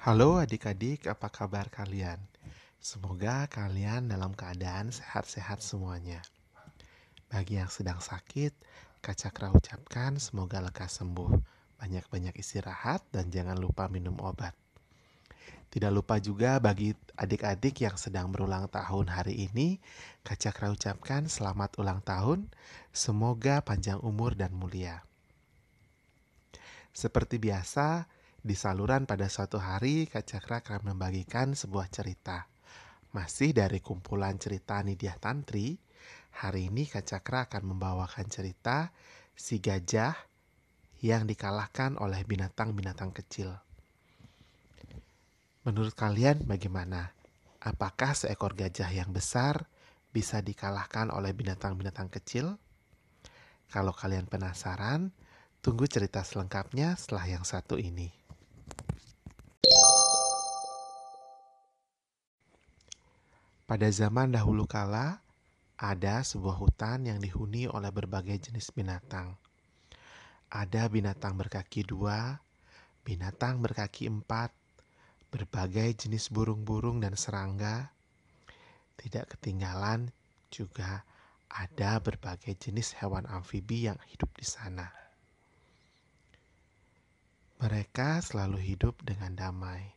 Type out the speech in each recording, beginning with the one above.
Halo adik-adik, apa kabar kalian? Semoga kalian dalam keadaan sehat-sehat semuanya. Bagi yang sedang sakit, Kak Cakra ucapkan semoga lekas sembuh. Banyak-banyak istirahat dan jangan lupa minum obat. Tidak lupa juga bagi adik-adik yang sedang berulang tahun hari ini, Kak Cakra ucapkan selamat ulang tahun, semoga panjang umur dan mulia. Seperti biasa, di saluran pada suatu hari, Kak Cakra akan membagikan sebuah cerita. Masih dari kumpulan cerita Nidia Tantri, hari ini Kak Cakra akan membawakan cerita si gajah yang dikalahkan oleh binatang-binatang kecil. Menurut kalian bagaimana? Apakah seekor gajah yang besar bisa dikalahkan oleh binatang-binatang kecil? Kalau kalian penasaran, tunggu cerita selengkapnya setelah yang satu ini. Pada zaman dahulu kala, ada sebuah hutan yang dihuni oleh berbagai jenis binatang. Ada binatang berkaki dua, binatang berkaki empat, berbagai jenis burung-burung dan serangga. Tidak ketinggalan juga ada berbagai jenis hewan amfibi yang hidup di sana. Mereka selalu hidup dengan damai.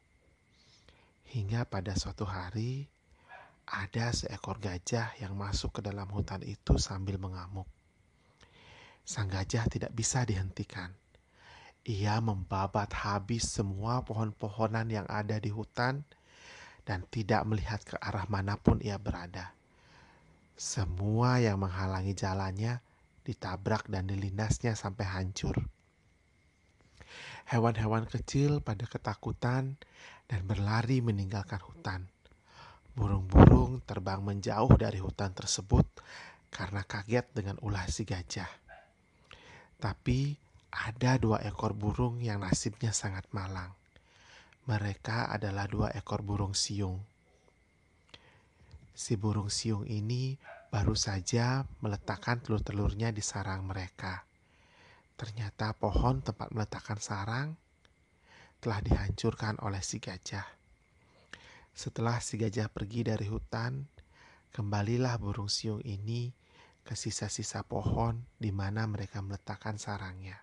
Hingga pada suatu hari, ada seekor gajah yang masuk ke dalam hutan itu sambil mengamuk. Sang gajah tidak bisa dihentikan. Ia membabat habis semua pohon-pohonan yang ada di hutan dan tidak melihat ke arah mana pun ia berada. Semua yang menghalangi jalannya ditabrak dan dilindasnya sampai hancur. Hewan-hewan kecil pada ketakutan dan berlari meninggalkan hutan. Burung-burung terbang menjauh dari hutan tersebut karena kaget dengan ulah si gajah. Tapi ada dua ekor burung yang nasibnya sangat malang. Mereka adalah dua ekor burung siung. Si burung siung ini baru saja meletakkan telur-telurnya di sarang mereka. Ternyata pohon tempat meletakkan sarang telah dihancurkan oleh si gajah. Setelah si gajah pergi dari hutan, kembalilah burung siung ini ke sisa-sisa pohon di mana mereka meletakkan sarangnya.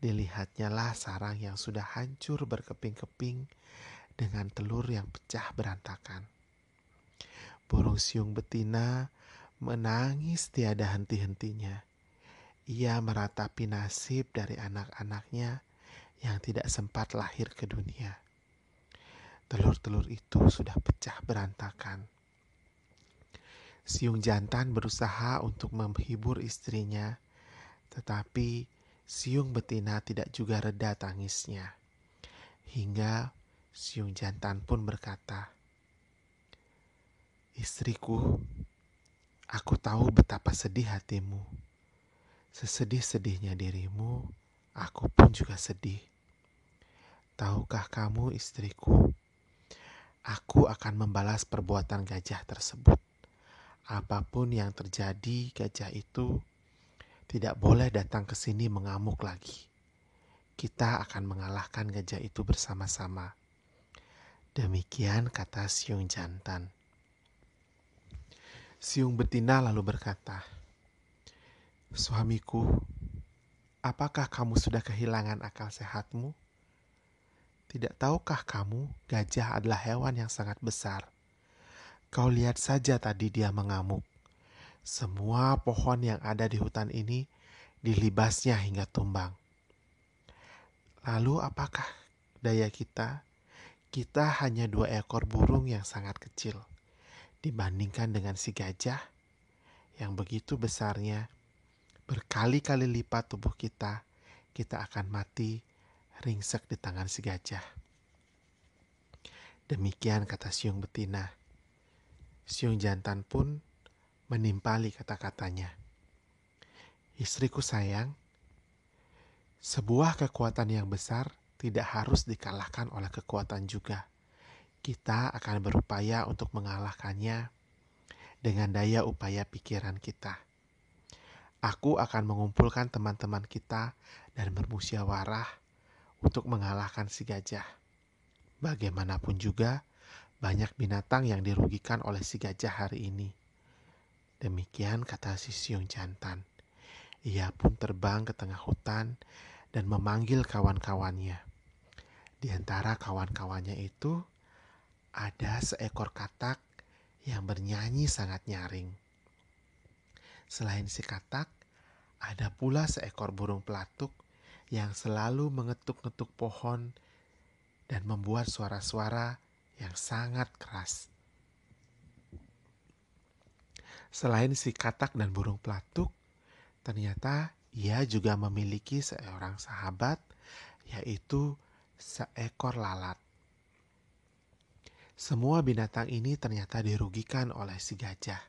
Dilihatnya lah sarang yang sudah hancur berkeping-keping dengan telur yang pecah berantakan. Burung siung betina menangis tiada henti-hentinya. Ia meratapi nasib dari anak-anaknya yang tidak sempat lahir ke dunia telur-telur itu sudah pecah berantakan. Siung jantan berusaha untuk menghibur istrinya, tetapi siung betina tidak juga reda tangisnya. Hingga siung jantan pun berkata, "Istriku, aku tahu betapa sedih hatimu. Sesedih-sedihnya dirimu, aku pun juga sedih. Tahukah kamu, istriku?" Aku akan membalas perbuatan gajah tersebut. Apa pun yang terjadi, gajah itu tidak boleh datang ke sini mengamuk lagi. Kita akan mengalahkan gajah itu bersama-sama. Demikian kata Siung jantan. Siung betina lalu berkata, Suamiku, apakah kamu sudah kehilangan akal sehatmu? Tidak tahukah kamu, gajah adalah hewan yang sangat besar. Kau lihat saja tadi dia mengamuk. Semua pohon yang ada di hutan ini dilibasnya hingga tumbang. Lalu apakah daya kita? Kita hanya dua ekor burung yang sangat kecil dibandingkan dengan si gajah yang begitu besarnya berkali-kali lipat tubuh kita, kita akan mati ringsek di tangan si gajah. Demikian kata siung betina. Siung jantan pun menimpali kata-katanya. Istriku sayang, sebuah kekuatan yang besar tidak harus dikalahkan oleh kekuatan juga. Kita akan berupaya untuk mengalahkannya dengan daya upaya pikiran kita. Aku akan mengumpulkan teman-teman kita dan bermusyawarah untuk mengalahkan si gajah. Bagaimanapun juga, banyak binatang yang dirugikan oleh si gajah hari ini. Demikian kata si siung jantan. Ia pun terbang ke tengah hutan dan memanggil kawan-kawannya. Di antara kawan-kawannya itu ada seekor katak yang bernyanyi sangat nyaring. Selain si katak, ada pula seekor burung pelatuk yang selalu mengetuk-ngetuk pohon dan membuat suara-suara yang sangat keras. Selain si katak dan burung pelatuk, ternyata ia juga memiliki seorang sahabat, yaitu seekor lalat. Semua binatang ini ternyata dirugikan oleh si gajah.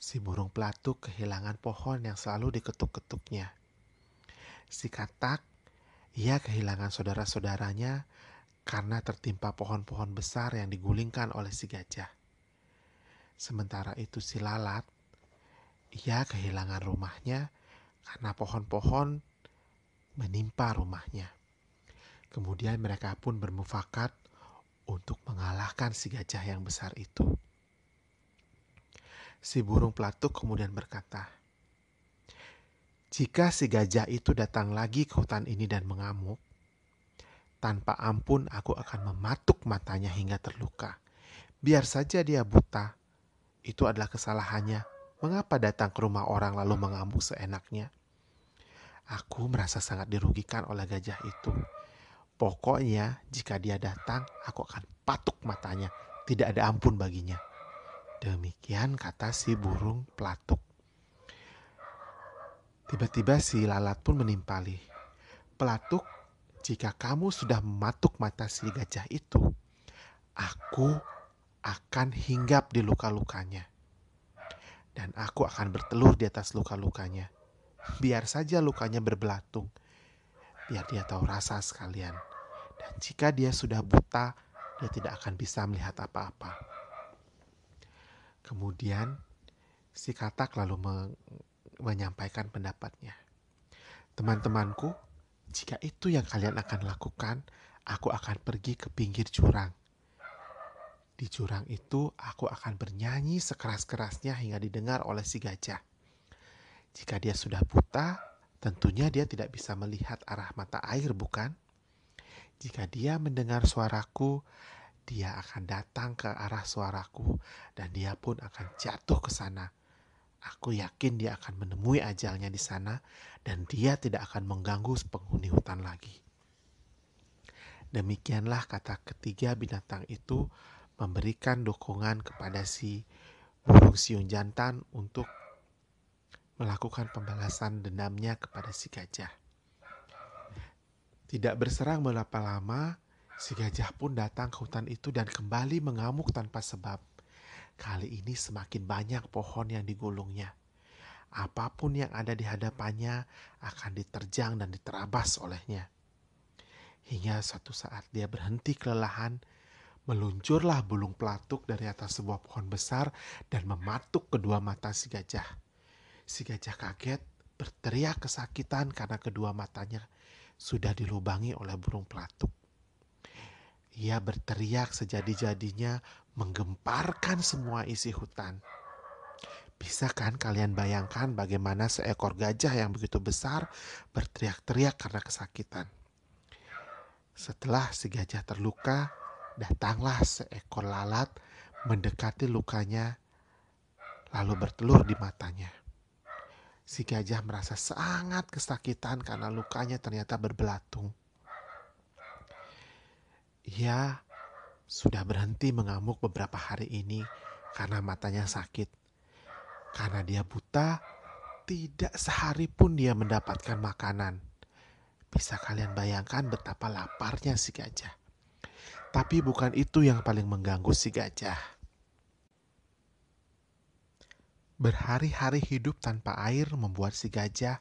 Si burung pelatuk kehilangan pohon yang selalu diketuk-ketuknya. Si katak, ia kehilangan saudara-saudaranya karena tertimpa pohon-pohon besar yang digulingkan oleh si gajah. Sementara itu si lalat, ia kehilangan rumahnya karena pohon-pohon menimpa rumahnya. Kemudian mereka pun bermufakat untuk mengalahkan si gajah yang besar itu. Si burung pelatuk kemudian berkata, "Jika si gajah itu datang lagi ke hutan ini dan mengamuk, tanpa ampun aku akan mematuk matanya hingga terluka. Biar saja dia buta, itu adalah kesalahannya. Mengapa datang ke rumah orang lalu mengamuk seenaknya? Aku merasa sangat dirugikan oleh gajah itu. Pokoknya, jika dia datang, aku akan patuk matanya. Tidak ada ampun baginya. Demikian kata si burung pelatuk. Tiba-tiba si lalat pun menimpali. Pelatuk, jika kamu sudah mematuk mata si gajah itu, aku akan hinggap di luka-lukanya. Dan aku akan bertelur di atas luka-lukanya. Biar saja lukanya berbelatung. Biar dia tahu rasa sekalian. Dan jika dia sudah buta, dia tidak akan bisa melihat apa-apa. Kemudian si katak lalu me menyampaikan pendapatnya. Teman-temanku, jika itu yang kalian akan lakukan, aku akan pergi ke pinggir jurang di jurang itu aku akan bernyanyi sekeras-kerasnya hingga didengar oleh si gajah. Jika dia sudah buta, tentunya dia tidak bisa melihat arah mata air, bukan? Jika dia mendengar suaraku, dia akan datang ke arah suaraku dan dia pun akan jatuh ke sana. Aku yakin dia akan menemui ajalnya di sana dan dia tidak akan mengganggu penghuni hutan lagi. Demikianlah kata ketiga binatang itu memberikan dukungan kepada si burung siung jantan untuk melakukan pembalasan dendamnya kepada si gajah. Tidak berserang berapa lama, si gajah pun datang ke hutan itu dan kembali mengamuk tanpa sebab. Kali ini semakin banyak pohon yang digulungnya. Apa pun yang ada di hadapannya akan diterjang dan diterabas olehnya. Hingga suatu saat dia berhenti kelelahan Meluncurlah bulung pelatuk dari atas sebuah pohon besar dan mematuk kedua mata si gajah. Si gajah kaget, berteriak kesakitan karena kedua matanya sudah dilubangi oleh burung pelatuk. Ia berteriak sejadi-jadinya menggemparkan semua isi hutan. Bisa kan kalian bayangkan bagaimana seekor gajah yang begitu besar berteriak-teriak karena kesakitan? Setelah si gajah terluka, Datanglah seekor lalat mendekati lukanya, lalu bertelur di matanya. Si gajah merasa sangat kesakitan karena lukanya ternyata berbelatung. Ia sudah berhenti mengamuk beberapa hari ini karena matanya sakit. Karena dia buta, tidak sehari pun dia mendapatkan makanan. Bisa kalian bayangkan betapa laparnya si gajah. Tapi bukan itu yang paling mengganggu si gajah. Berhari-hari hidup tanpa air membuat si gajah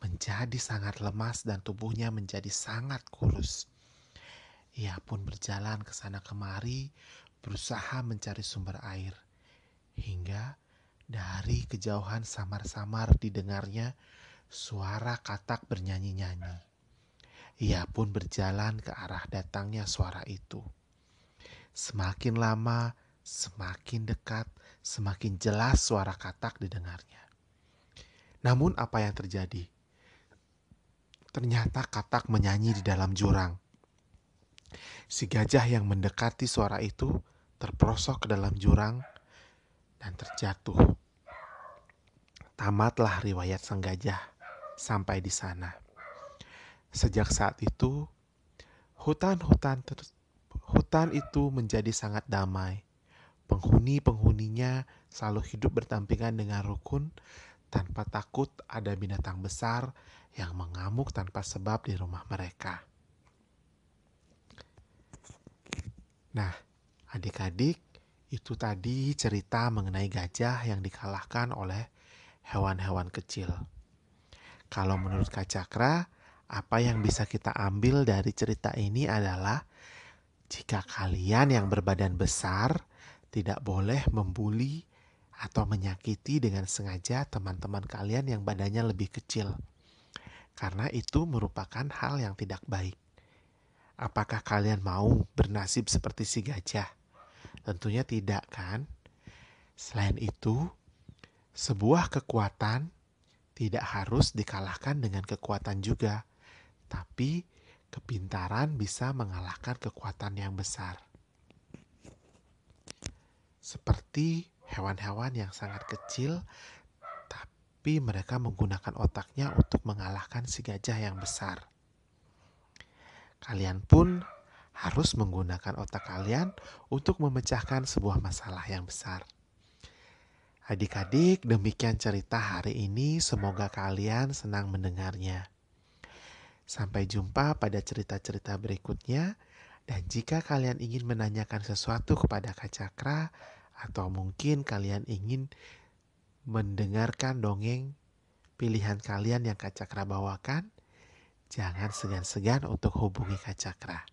menjadi sangat lemas dan tubuhnya menjadi sangat kurus. Ia pun berjalan ke sana kemari, berusaha mencari sumber air. Hingga dari kejauhan samar-samar didengarnya suara katak bernyanyi-nyanyi. Ia pun berjalan ke arah datangnya suara itu. Semakin lama, semakin dekat, semakin jelas suara katak didengarnya. Namun apa yang terjadi? Ternyata katak menyanyi di dalam jurang. Si gajah yang mendekati suara itu terperosok ke dalam jurang dan terjatuh. Tamatlah riwayat sang gajah sampai di sana. Sejak saat itu, hutan-hutan hutan itu menjadi sangat damai. Penghuni-penghuninya selalu hidup bertampingan dengan rukun tanpa takut ada binatang besar yang mengamuk tanpa sebab di rumah mereka. Nah, adik-adik, itu tadi cerita mengenai gajah yang dikalahkan oleh hewan-hewan kecil. Kalau menurut Kak Cakra, apa yang bisa kita ambil dari cerita ini adalah jika kalian yang berbadan besar tidak boleh membuli atau menyakiti dengan sengaja teman-teman kalian yang badannya lebih kecil. Karena itu merupakan hal yang tidak baik. Apakah kalian mau bernasib seperti si gajah? Tentunya tidak, kan? Selain itu, sebuah kekuatan tidak harus dikalahkan dengan kekuatan juga, tapi kepintaran bisa mengalahkan kekuatan yang besar. Seperti hewan-hewan yang sangat kecil, tapi mereka menggunakan otaknya untuk mengalahkan si gajah yang besar. Kalian pun harus menggunakan otak kalian untuk memecahkan sebuah masalah yang besar. Adik-adik, demikian cerita hari ini. Semoga kalian senang mendengarnya. Sampai jumpa pada cerita-cerita berikutnya. Dan jika kalian ingin menanyakan sesuatu kepada Kak Cakra, atau mungkin kalian ingin mendengarkan dongeng pilihan kalian yang Kak Cakra bawakan, jangan segan-segan untuk hubungi Kak Cakra.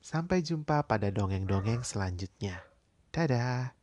Sampai jumpa pada dongeng-dongeng selanjutnya. Dadah.